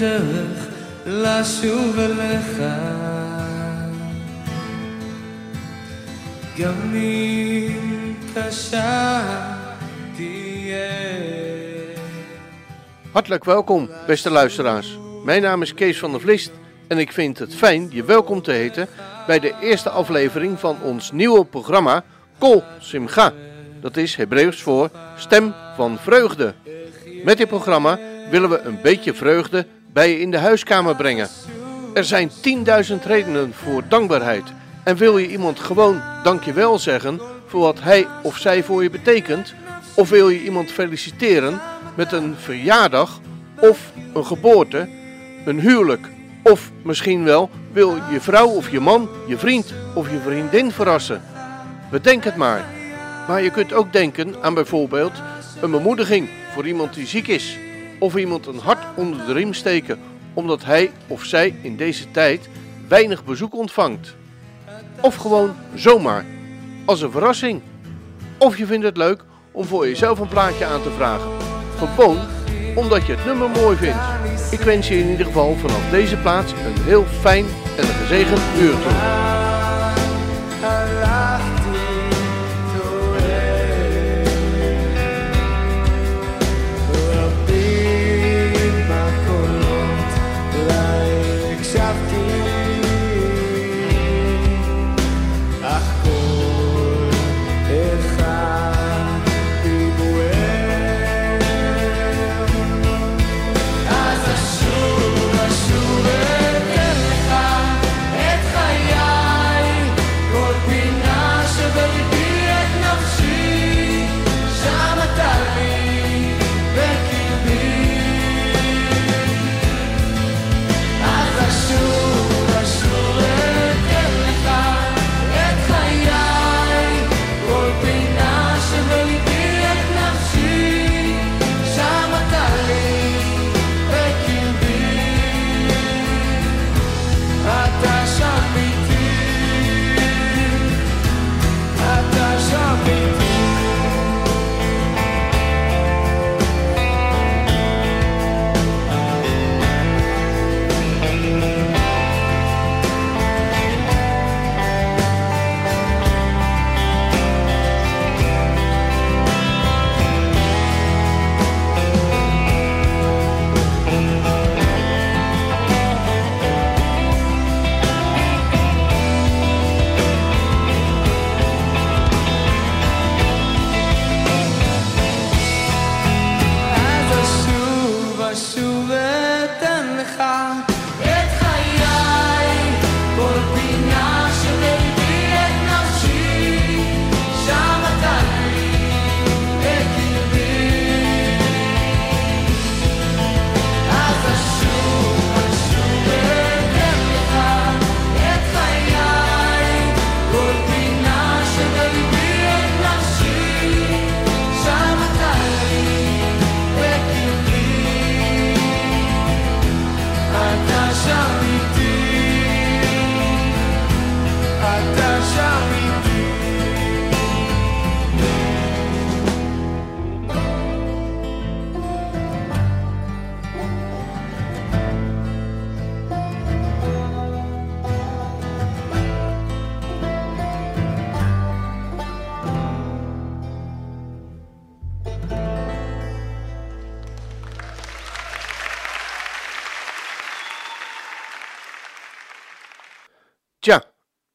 הדרך לשוב אליך גם אם קשה תהיה Hartelijk welkom, beste luisteraars. Mijn naam is Kees van der Vlist en ik vind het fijn je welkom te heten bij de eerste aflevering van ons nieuwe programma Kol Simcha. Dat is Hebreeuws voor Stem van Vreugde. Met dit programma willen we een beetje vreugde bij je in de huiskamer brengen. Er zijn 10.000 redenen voor dankbaarheid. En wil je iemand gewoon dankjewel zeggen voor wat hij of zij voor je betekent? Of wil je iemand feliciteren met een verjaardag of een geboorte, een huwelijk? Of misschien wel wil je vrouw of je man, je vriend of je vriendin verrassen? Bedenk het maar. Maar je kunt ook denken aan bijvoorbeeld een bemoediging voor iemand die ziek is. Of iemand een hart onder de riem steken omdat hij of zij in deze tijd weinig bezoek ontvangt. Of gewoon zomaar, als een verrassing. Of je vindt het leuk om voor jezelf een plaatje aan te vragen. Gewoon omdat je het nummer mooi vindt. Ik wens je in ieder geval vanaf deze plaats een heel fijn en gezegend uur toe.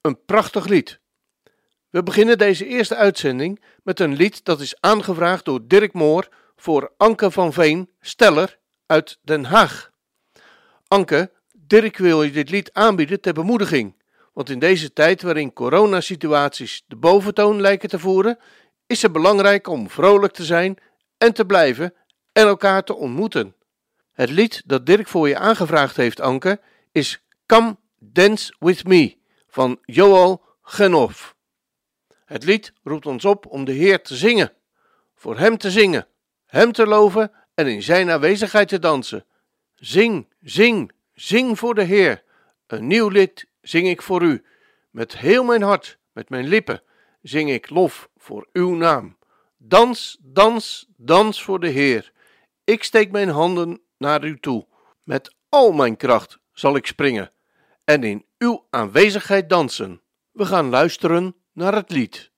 Een prachtig lied. We beginnen deze eerste uitzending met een lied dat is aangevraagd door Dirk Moor voor Anke van Veen, steller uit Den Haag. Anke, Dirk wil je dit lied aanbieden ter bemoediging, want in deze tijd waarin coronasituaties de boventoon lijken te voeren, is het belangrijk om vrolijk te zijn en te blijven en elkaar te ontmoeten. Het lied dat Dirk voor je aangevraagd heeft, Anke, is Come Dance With Me van Joel Genoff. Het lied roept ons op om de Heer te zingen, voor Hem te zingen, Hem te loven en in Zijn aanwezigheid te dansen. Zing, zing, zing voor de Heer. Een nieuw lied zing ik voor U. Met heel mijn hart, met mijn lippen, zing ik lof voor Uw naam. Dans, dans, dans voor de Heer. Ik steek mijn handen naar U toe. Met al mijn kracht zal ik springen en in uw aanwezigheid dansen. We gaan luisteren naar het lied.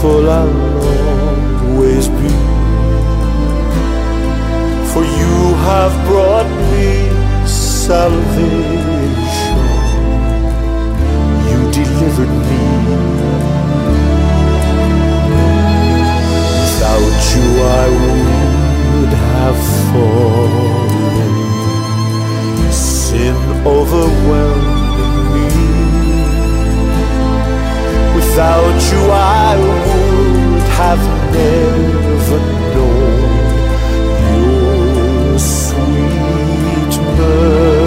Grateful I'll always be. For you have brought me salvation. You delivered me. Without you I would have fallen sin overwhelming Without you, I would have never known your sweet mercy.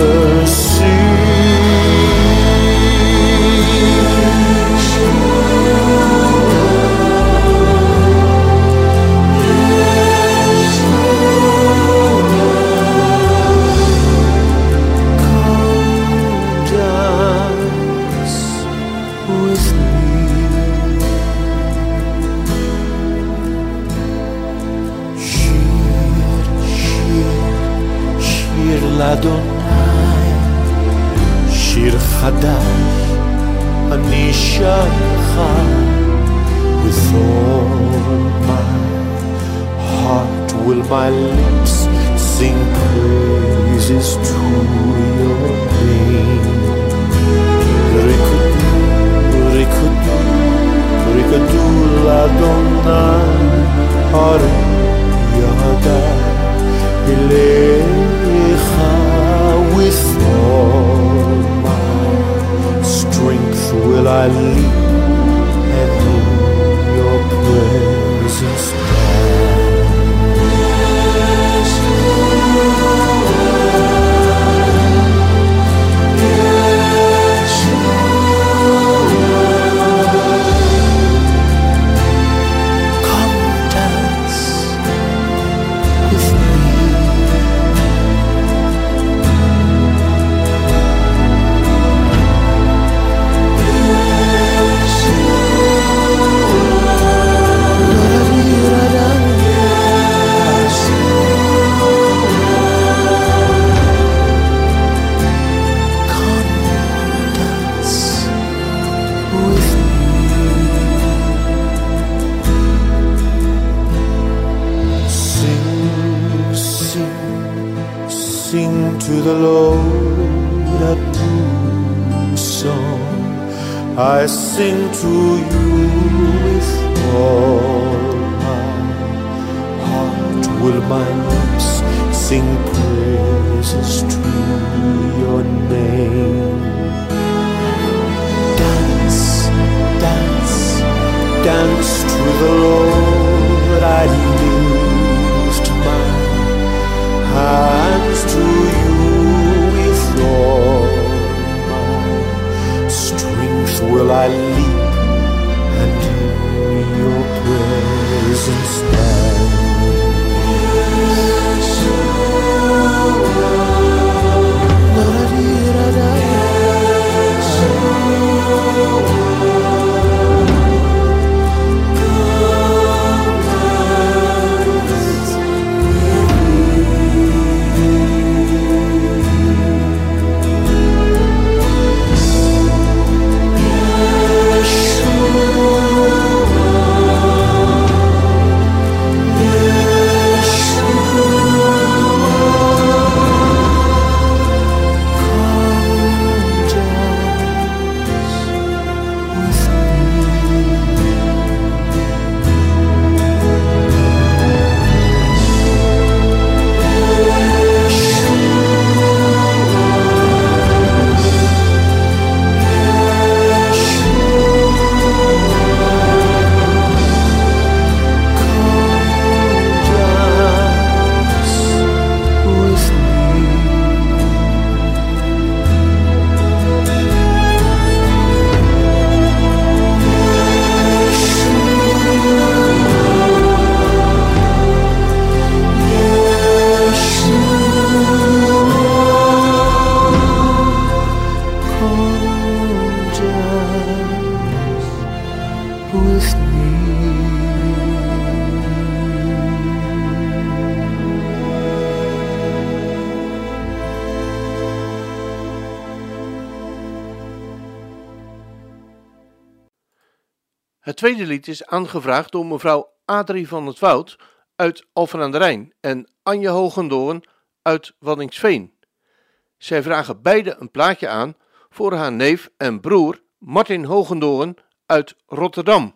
shir l'Adonai, shir chadash, אני שלך with all my heart will my lips sing praises to your name. Rikudu, rikudu, rikudu l'Adonai, are yada elecha with my strength will I leap and tweede lied is aangevraagd door mevrouw Adrie van het Woud uit Alphen aan de Rijn en Anje Hogendoorn uit Waddingsveen. Zij vragen beide een plaatje aan voor haar neef en broer Martin Hogendoorn uit Rotterdam,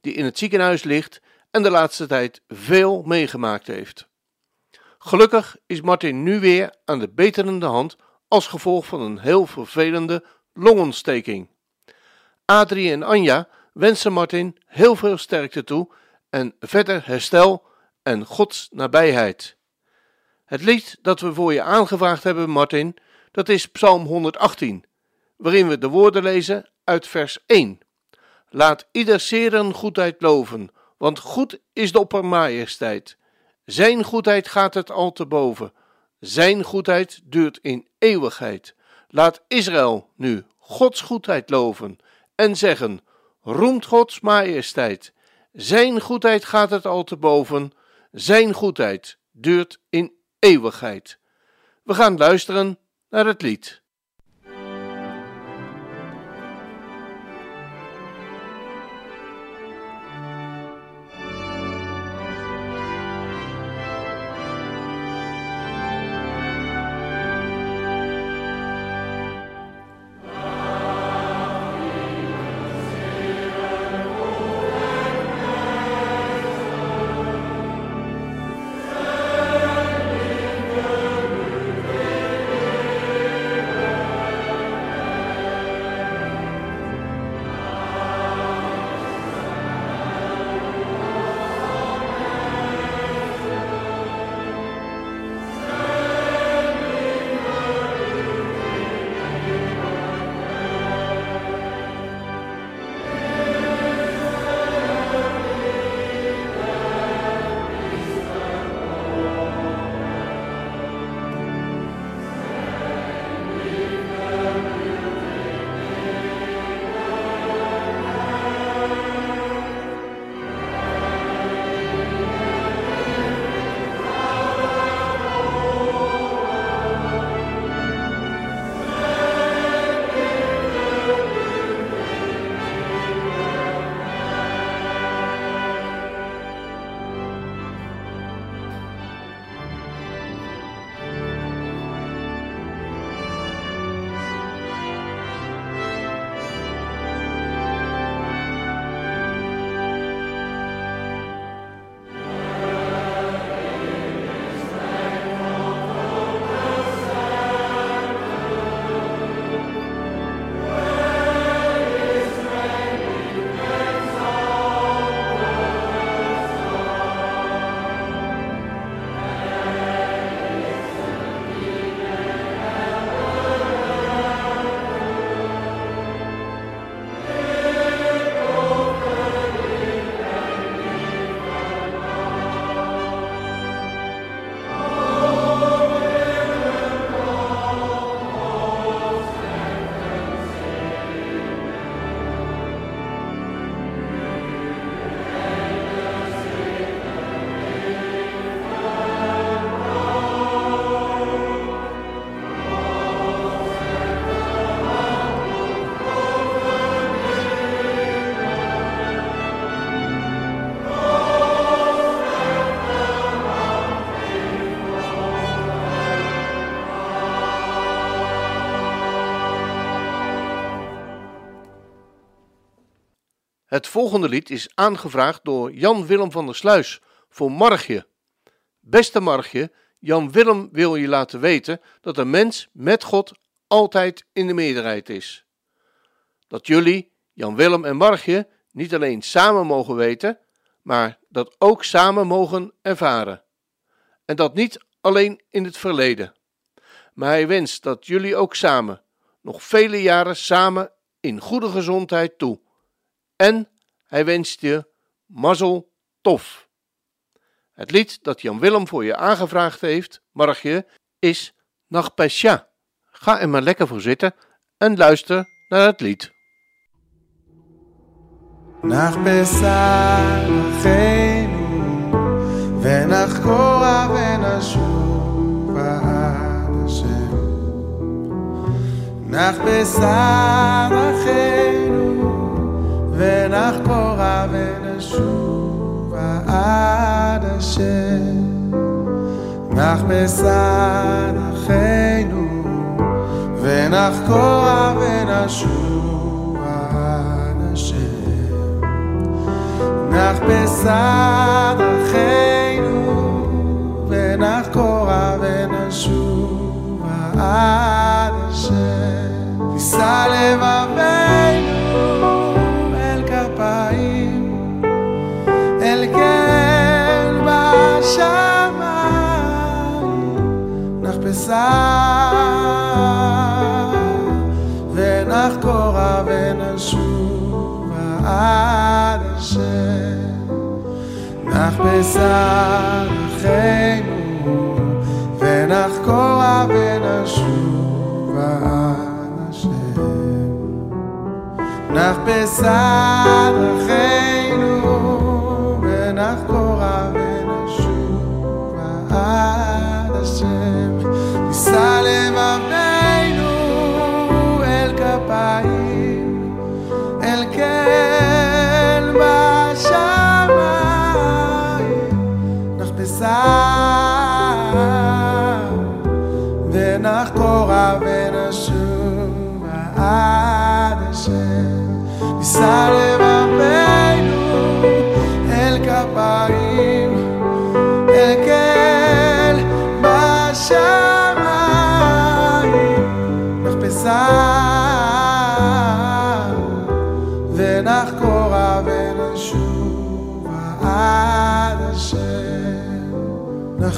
die in het ziekenhuis ligt en de laatste tijd veel meegemaakt heeft. Gelukkig is Martin nu weer aan de beterende hand als gevolg van een heel vervelende longontsteking. Adrie en Anja wensen Martin heel veel sterkte toe en verder herstel en Gods nabijheid. Het lied dat we voor je aangevraagd hebben, Martin, dat is Psalm 118, waarin we de woorden lezen uit vers 1. Laat ieder zeren goedheid loven, want goed is de oppermajesteit. Zijn goedheid gaat het al te boven. Zijn goedheid duurt in eeuwigheid. Laat Israël nu Gods goedheid loven en zeggen: Roemt Gods majesteit. Zijn goedheid gaat het al te boven. Zijn goedheid duurt in eeuwigheid. We gaan luisteren naar het lied. Het volgende lied is aangevraagd door Jan Willem van der Sluis voor Margje. Beste Margje, Jan Willem wil je laten weten dat een mens met God altijd in de meerderheid is. Dat jullie, Jan Willem en Margje, niet alleen samen mogen weten, maar dat ook samen mogen ervaren. En dat niet alleen in het verleden. Maar hij wenst dat jullie ook samen, nog vele jaren samen in goede gezondheid toe. En hij wenst je mazzel tof. Het lied dat Jan Willem voor je aangevraagd heeft, Margje, is Nacht Pesja. Ga er maar lekker voor zitten en luister naar het lied. נחפשה אחינו ונחקורה ונשוב עד השם נחפשה אחינו ונחפורה ונשובה עד אשר נחפשה אחינו ונחקורה ונשובה עד אשר נחפשה אחינו ונחקורה ונשובה עד אשר נישא לבבל. נחקרה ונחקורה ונשובה עד אשר נחפשה אחינו ונחקורה ונשובה עד אשר נחפשה אחינו נישא לבבינו אל כפיים אל כן בשמיים נחפשה ונחקורה ונשוב עד השם נישא לבבינו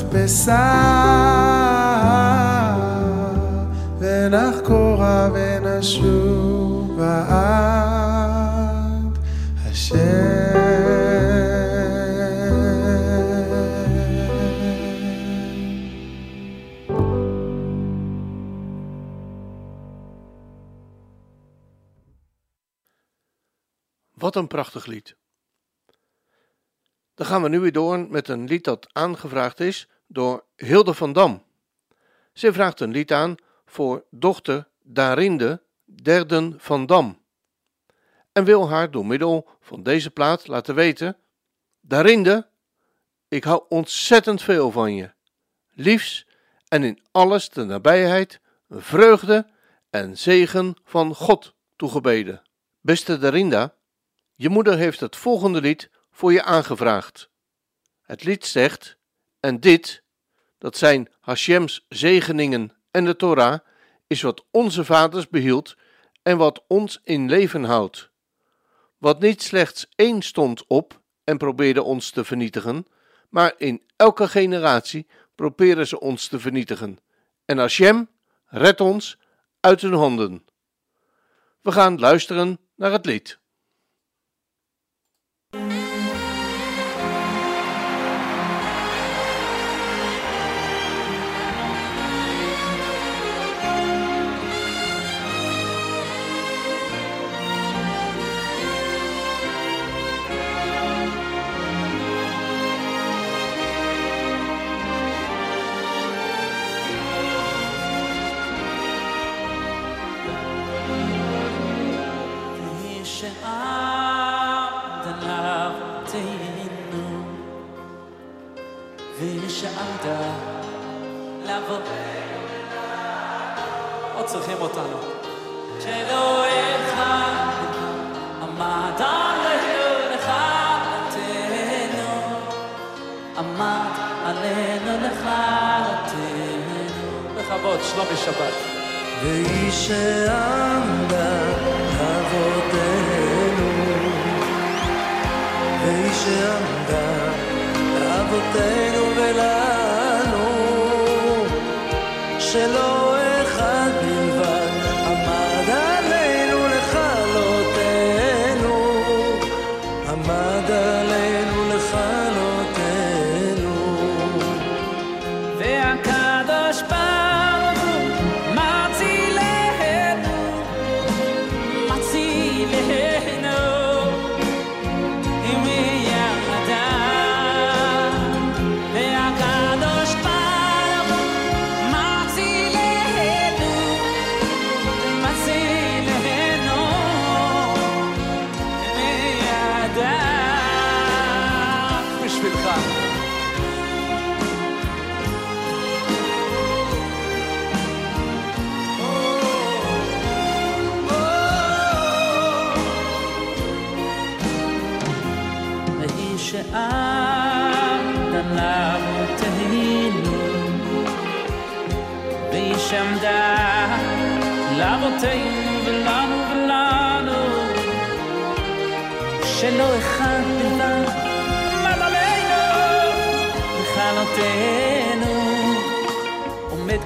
נחפשה ונחקורה ונשוב עד השם Wat een prachtig lied. Dan gaan we nu weer door met een lied dat aangevraagd is door Hilde van Dam. Zij vraagt een lied aan voor dochter Darinde Derden van Dam. En wil haar door middel van deze plaat laten weten: Darinde, ik hou ontzettend veel van je. Liefs en in alles de nabijheid, vreugde en zegen van God toegebeden. Beste Darinda, je moeder heeft het volgende lied voor je aangevraagd. Het lied zegt: En dit, dat zijn Hashem's zegeningen en de Torah, is wat onze vaders behield en wat ons in leven houdt. Wat niet slechts één stond op en probeerde ons te vernietigen, maar in elke generatie proberen ze ons te vernietigen. En Hashem redt ons uit hun handen. We gaan luisteren naar het lied. ושעמדה לבוא. עוד צריכים אותנו. אחד עמד עלינו לכלתנו, עמד עלינו לכלתנו. בכבוד, שלומי שבת. והיא שעמדה אבותינו, והיא שעמדה לאבותינו ולנו, שלא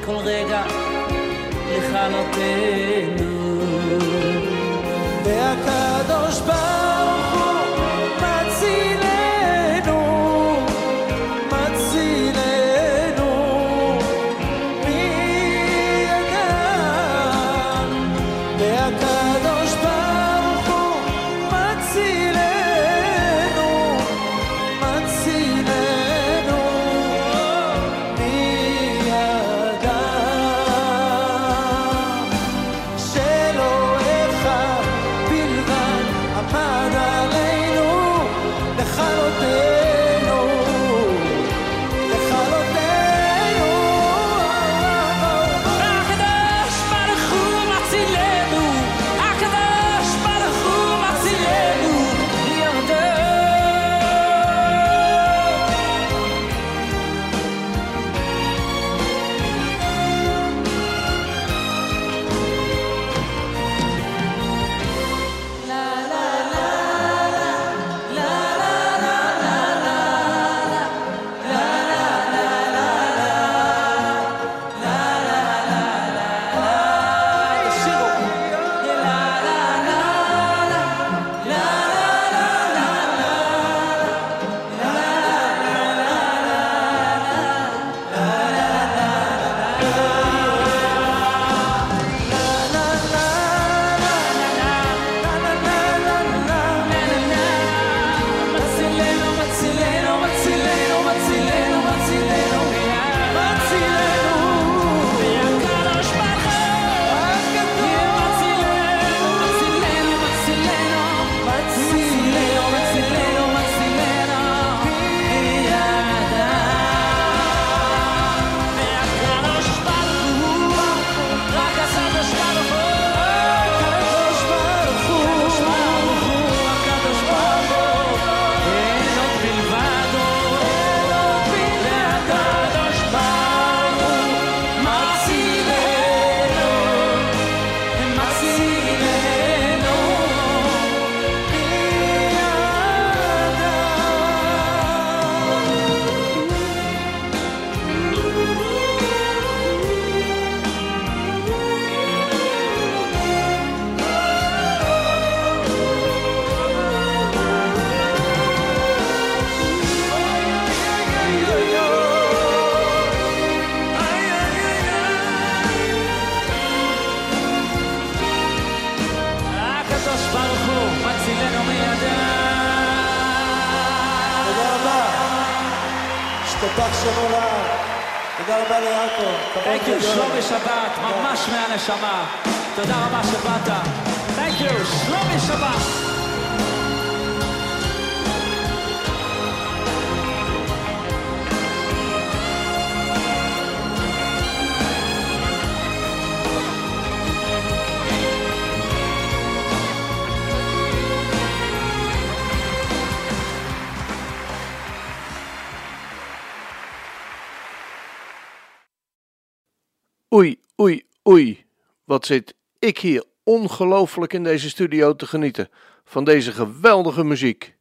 כל רגע לכלותנו והקדוש Zit ik hier ongelooflijk in deze studio te genieten van deze geweldige muziek.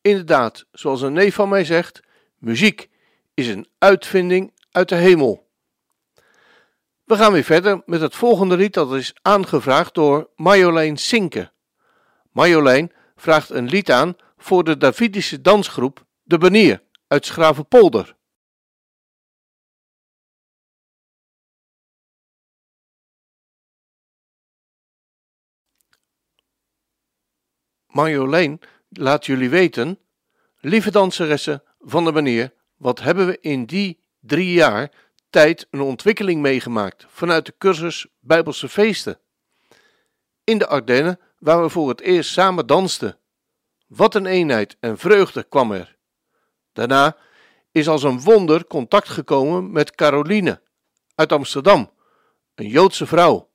Inderdaad, zoals een neef van mij zegt, muziek is een uitvinding uit de hemel. We gaan weer verder met het volgende lied dat is aangevraagd door Marjolein Sinke. Marjolein vraagt een lied aan voor de Davidische dansgroep De Banier uit Schravenpolder. Marjolein laat jullie weten, lieve danseressen van de Banier, wat hebben we in die drie jaar tijd een ontwikkeling meegemaakt vanuit de cursus Bijbelse feesten. In de Ardennen, waar we voor het eerst samen dansten. Wat een eenheid en vreugde kwam er. Daarna is als een wonder contact gekomen met Caroline uit Amsterdam, een Joodse vrouw.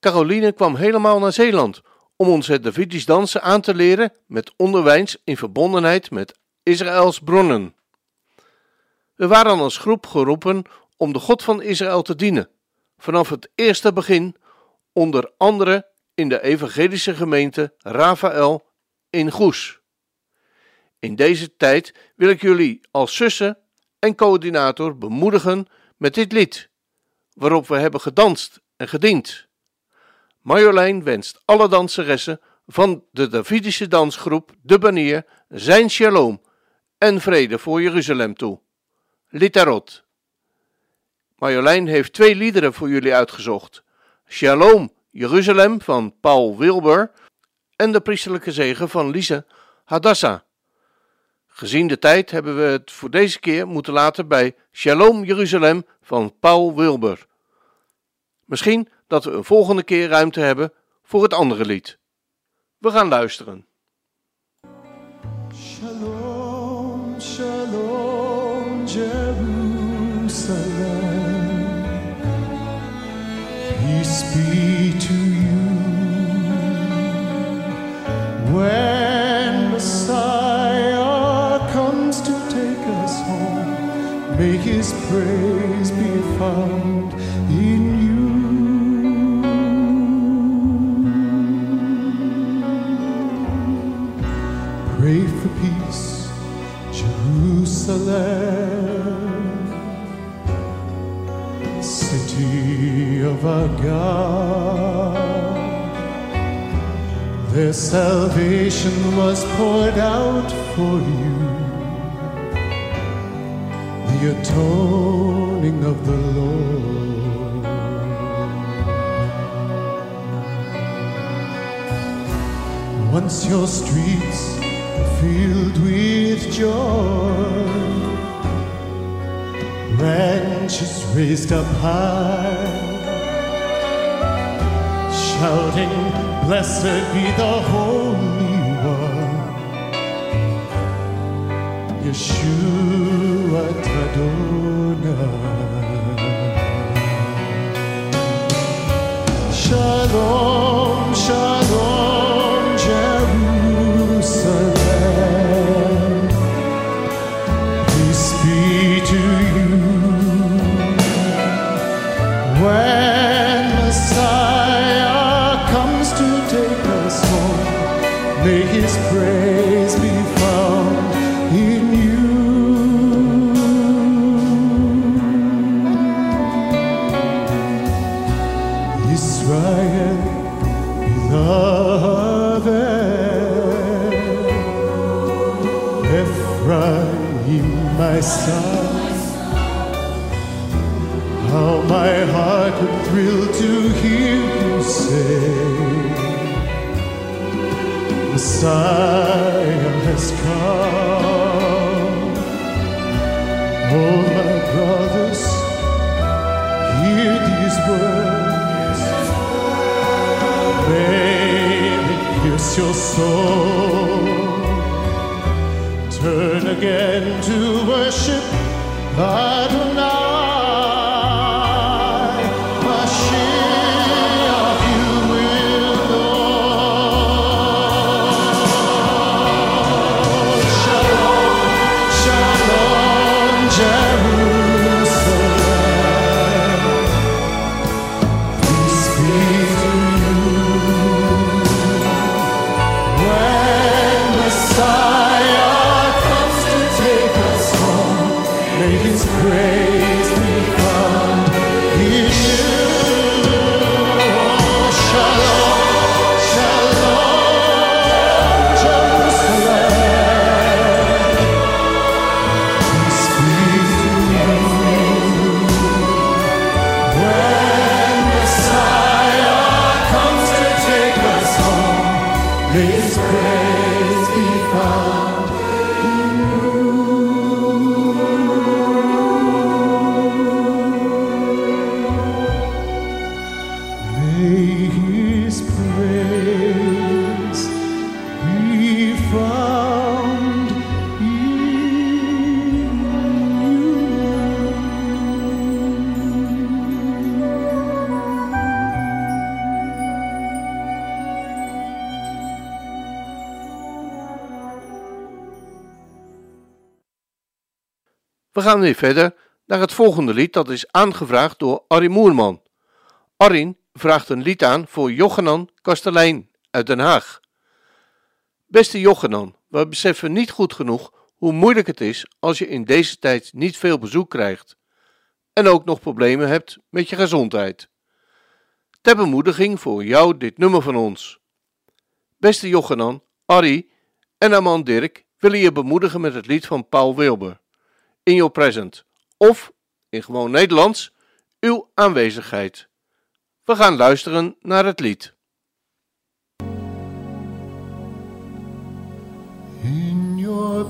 Caroline kwam helemaal naar Zeeland om ons het Davidisch dansen aan te leren met onderwijs in verbondenheid met Israëls bronnen. We waren als groep geroepen om de God van Israël te dienen, vanaf het eerste begin, onder andere in de evangelische gemeente Rafael in Goes. In deze tijd wil ik jullie als zussen en coördinator bemoedigen met dit lied, waarop we hebben gedanst en gediend. Marjolein wenst alle danseressen van de Davidische dansgroep De Banier zijn shalom en vrede voor Jeruzalem toe. Litarot. Marjolein heeft twee liederen voor jullie uitgezocht. Shalom Jeruzalem van Paul Wilber en de priesterlijke zegen van Lise Hadassa. Gezien de tijd hebben we het voor deze keer moeten laten bij Shalom Jeruzalem van Paul Wilber. Misschien dat we een volgende keer ruimte hebben voor het andere lied. We gaan luisteren. Shalom, shalom, Jerusalem. Peace be to you. When Messiah comes to take us home, may his praise be found God. Their salvation was poured out for you, the atoning of the Lord. Once your streets are filled with joy, branches raised up high, shouting, Blessed be the Holy One, Yeshua. Shalom, shalom, Ephraim, my son. How my heart would thrill to hear you say, Messiah has come. Oh, my brothers, hear these words. May it pierce your soul. Turn again to worship Adonai. We gaan weer verder naar het volgende lied dat is aangevraagd door Arrie Moerman. Arrin vraagt een lied aan voor Jochenan Kastelein uit Den Haag. Beste Jochenan, we beseffen niet goed genoeg hoe moeilijk het is als je in deze tijd niet veel bezoek krijgt en ook nog problemen hebt met je gezondheid. Ter bemoediging voor jou dit nummer van ons. Beste Jochenan, Arrie en Aman Dirk willen je bemoedigen met het lied van Paul Wilber, In Your Present, of in gewoon Nederlands, uw aanwezigheid. We gaan luisteren naar het lied. In your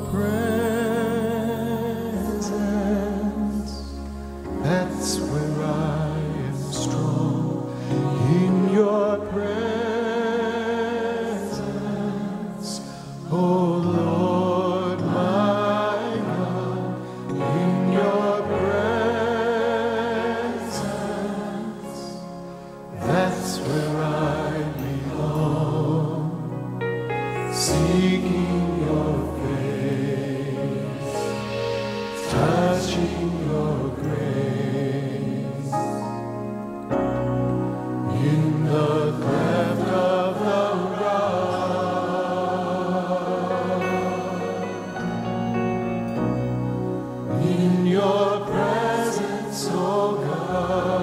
love.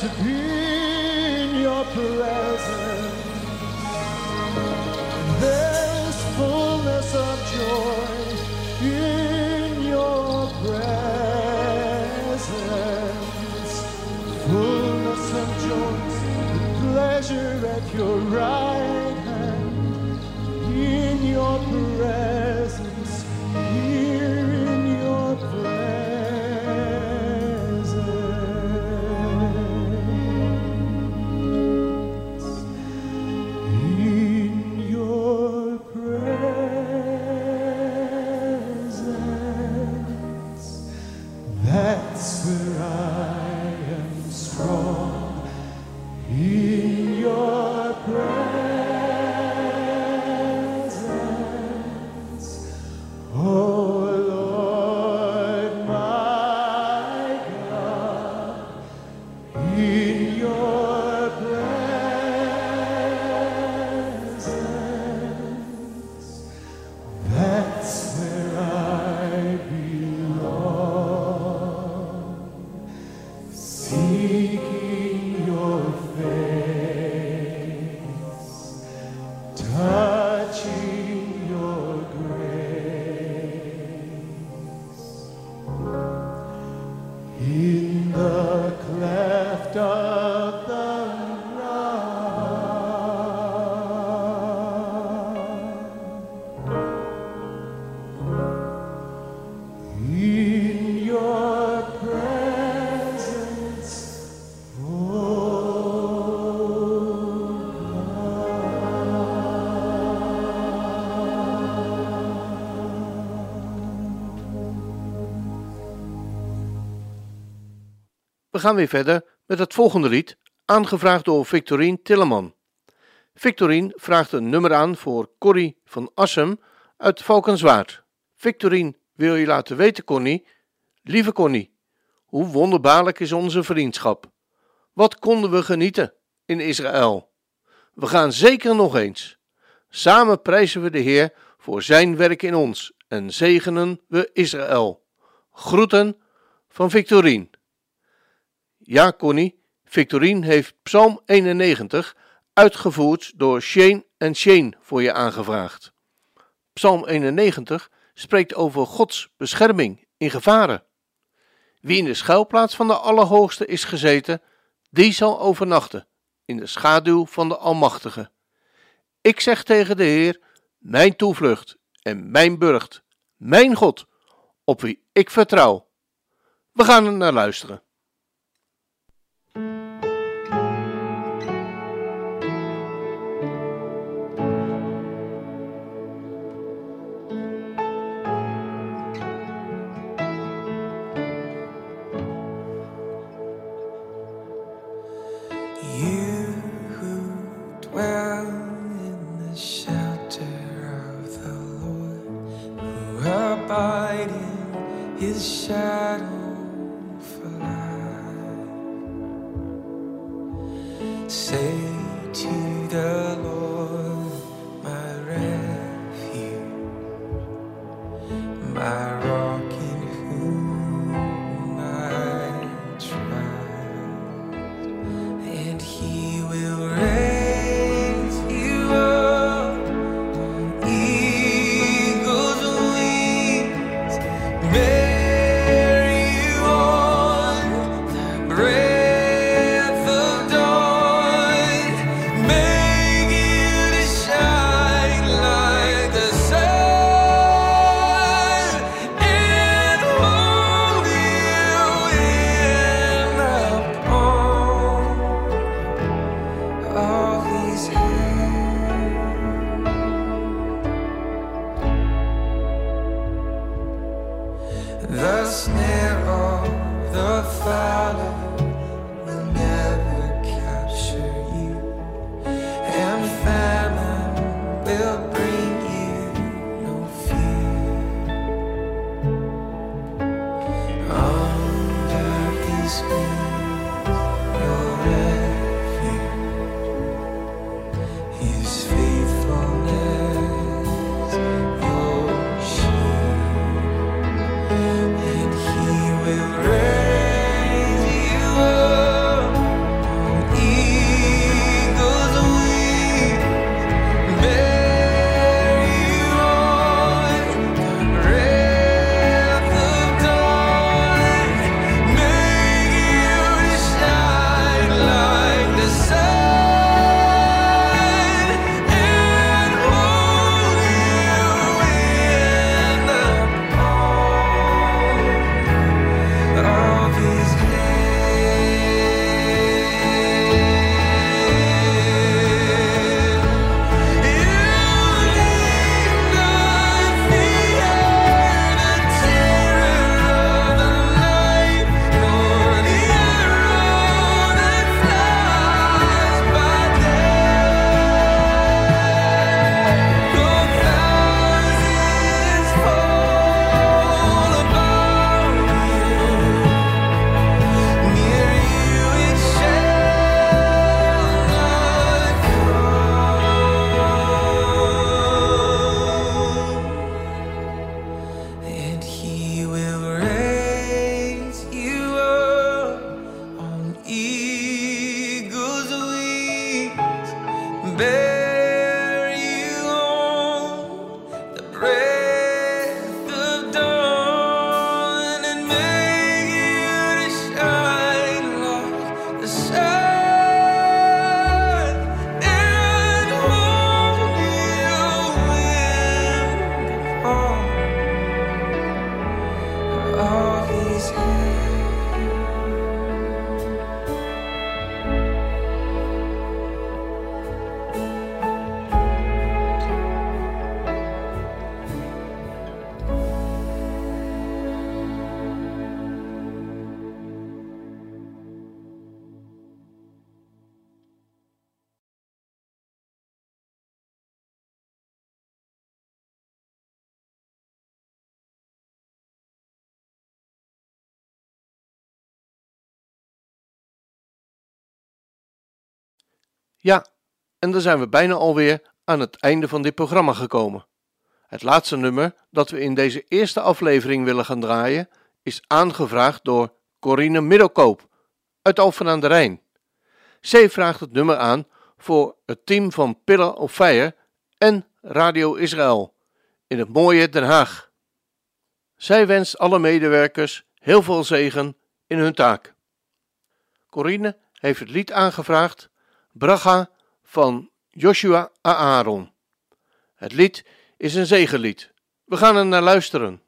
To be in your presence. The We gaan weer verder met het volgende lied, aangevraagd door Victorine Tilleman. Victorine vraagt een nummer aan voor Corrie van Assem uit Valkenswaard. Victorine wil je laten weten, Connie, lieve Connie, hoe wonderbaarlijk is onze vriendschap. Wat konden we genieten in Israël. We gaan zeker nog eens. Samen prijzen we de Heer voor zijn werk in ons en zegenen we Israël. Groeten van Victorine. Ja, Connie, Victorine heeft Psalm 91 uitgevoerd door Shane en Shane voor je aangevraagd. Psalm 91 spreekt over Gods bescherming in gevaren. Wie in de schuilplaats van de Allerhoogste is gezeten, die zal overnachten in de schaduw van de Almachtige. Ik zeg tegen de Heer, mijn toevlucht en mijn burcht, mijn God, op wie ik vertrouw. We gaan er naar luisteren. Abide in his shadow Ja, en dan zijn we bijna alweer aan het einde van dit programma gekomen. Het laatste nummer dat we in deze eerste aflevering willen gaan draaien is aangevraagd door Corine Middelkoop uit Alphen aan de Rijn. Zij vraagt het nummer aan voor het team van Pillar of Fire en Radio Israël in het mooie Den Haag. Zij wenst alle medewerkers heel veel zegen in hun taak. Corine heeft het lied aangevraagd Bracha van Joshua Aaron. Het lied is een zegenlied. We gaan er naar luisteren.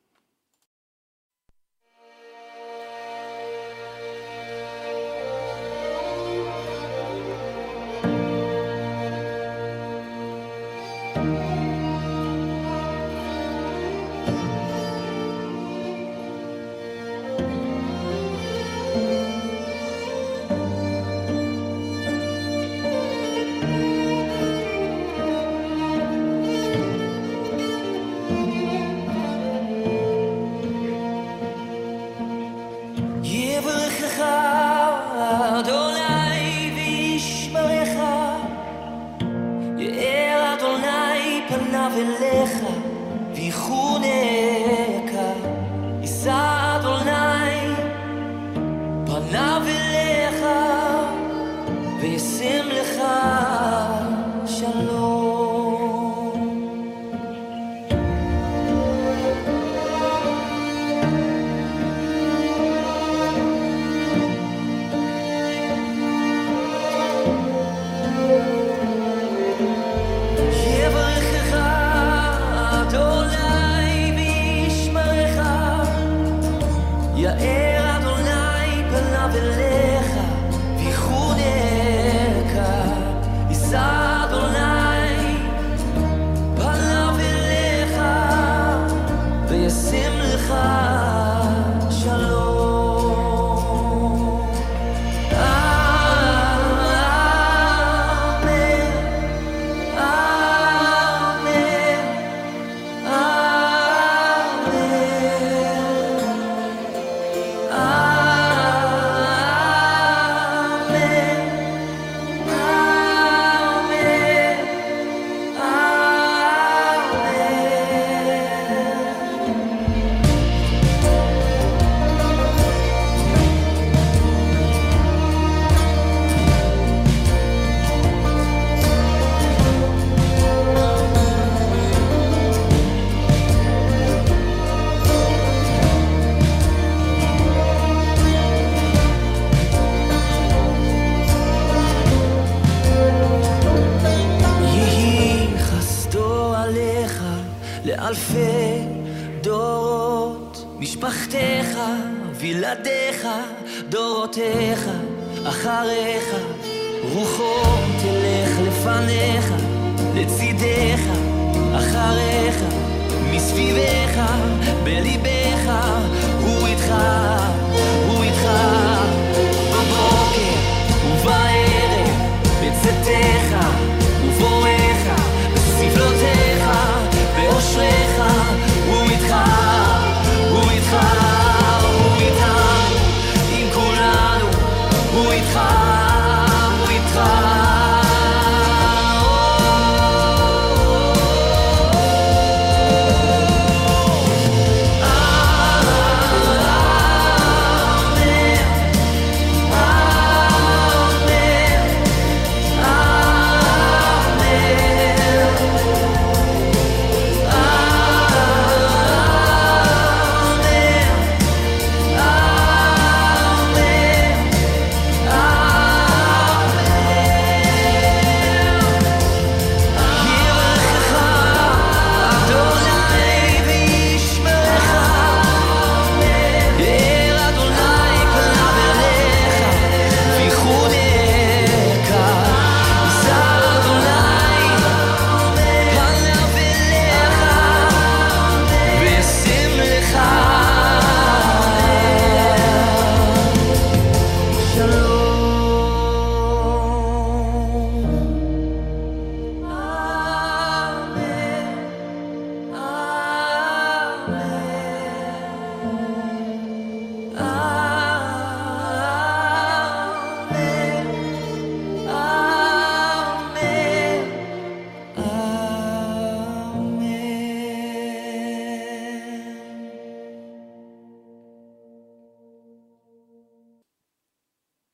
בלעדיך, דורותיך, אחריך, רוחו תלך לפניך, לצידך, אחריך, מסביבך, בליבך, הוא איתך, הוא איתך,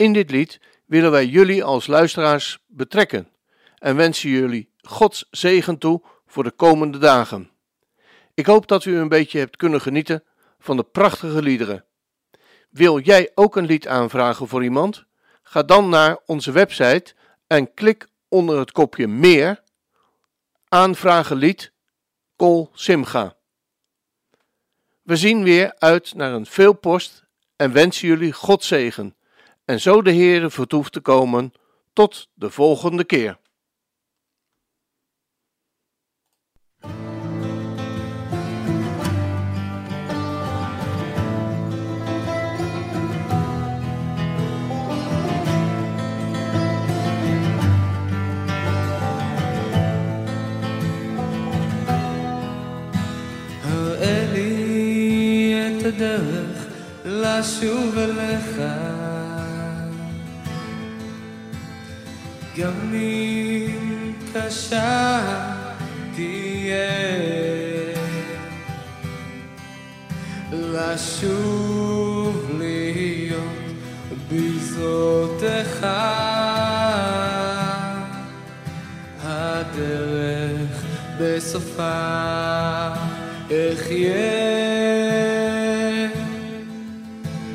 In dit lied willen wij jullie als luisteraars betrekken en wensen jullie Gods zegen toe voor de komende dagen. Ik hoop dat u een beetje hebt kunnen genieten van de prachtige liederen. Wil jij ook een lied aanvragen voor iemand? Ga dan naar onze website en klik onder het kopje meer aanvragen lied Kol Simga. We zien weer uit naar een veel post en wensen jullie God zegen en zo de Heere vertoeft te komen tot de volgende keer. הראה לי את הדרך לשוב אליך גם אם קשה תהיה. לשוב להיות בזרועותיך הדרך בסופה אחיה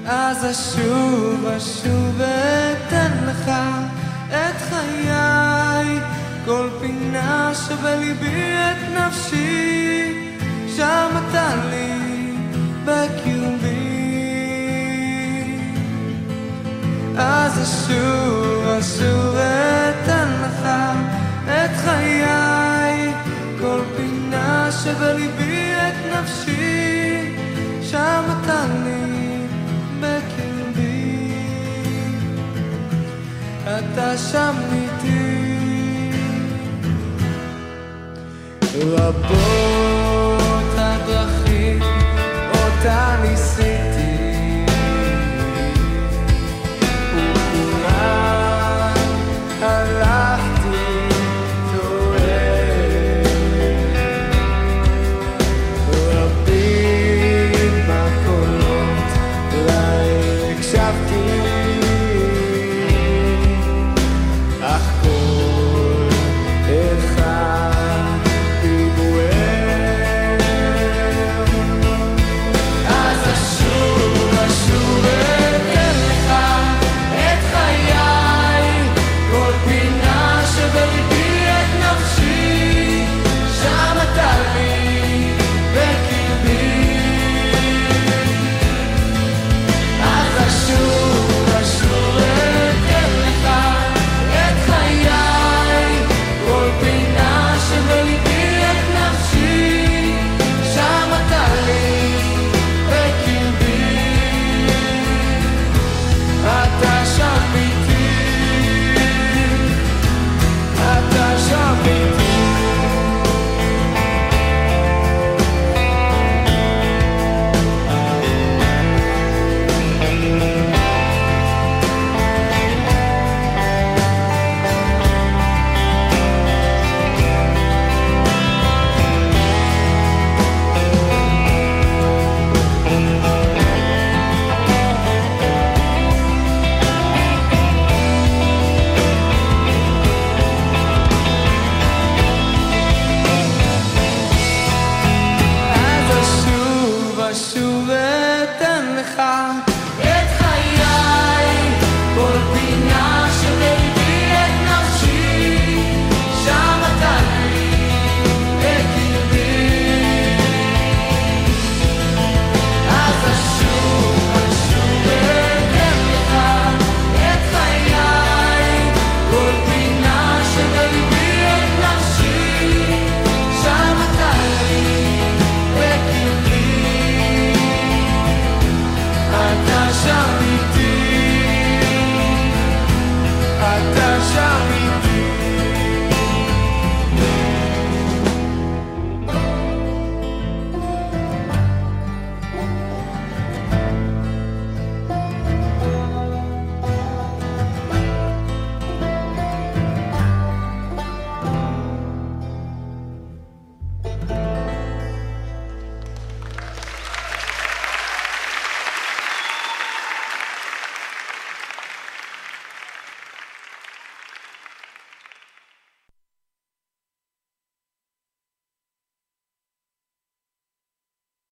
אז אשוב אשוב אתן לך את פינה שבליבי את נפשי שם אתה לי בקיומי. אז אשוב אשוב אתן לך את חיי. כל פינה שבליבי את נפשי שם אתה לי בקרבי אתה שם איתי רבות הדרכים אותן ניסיון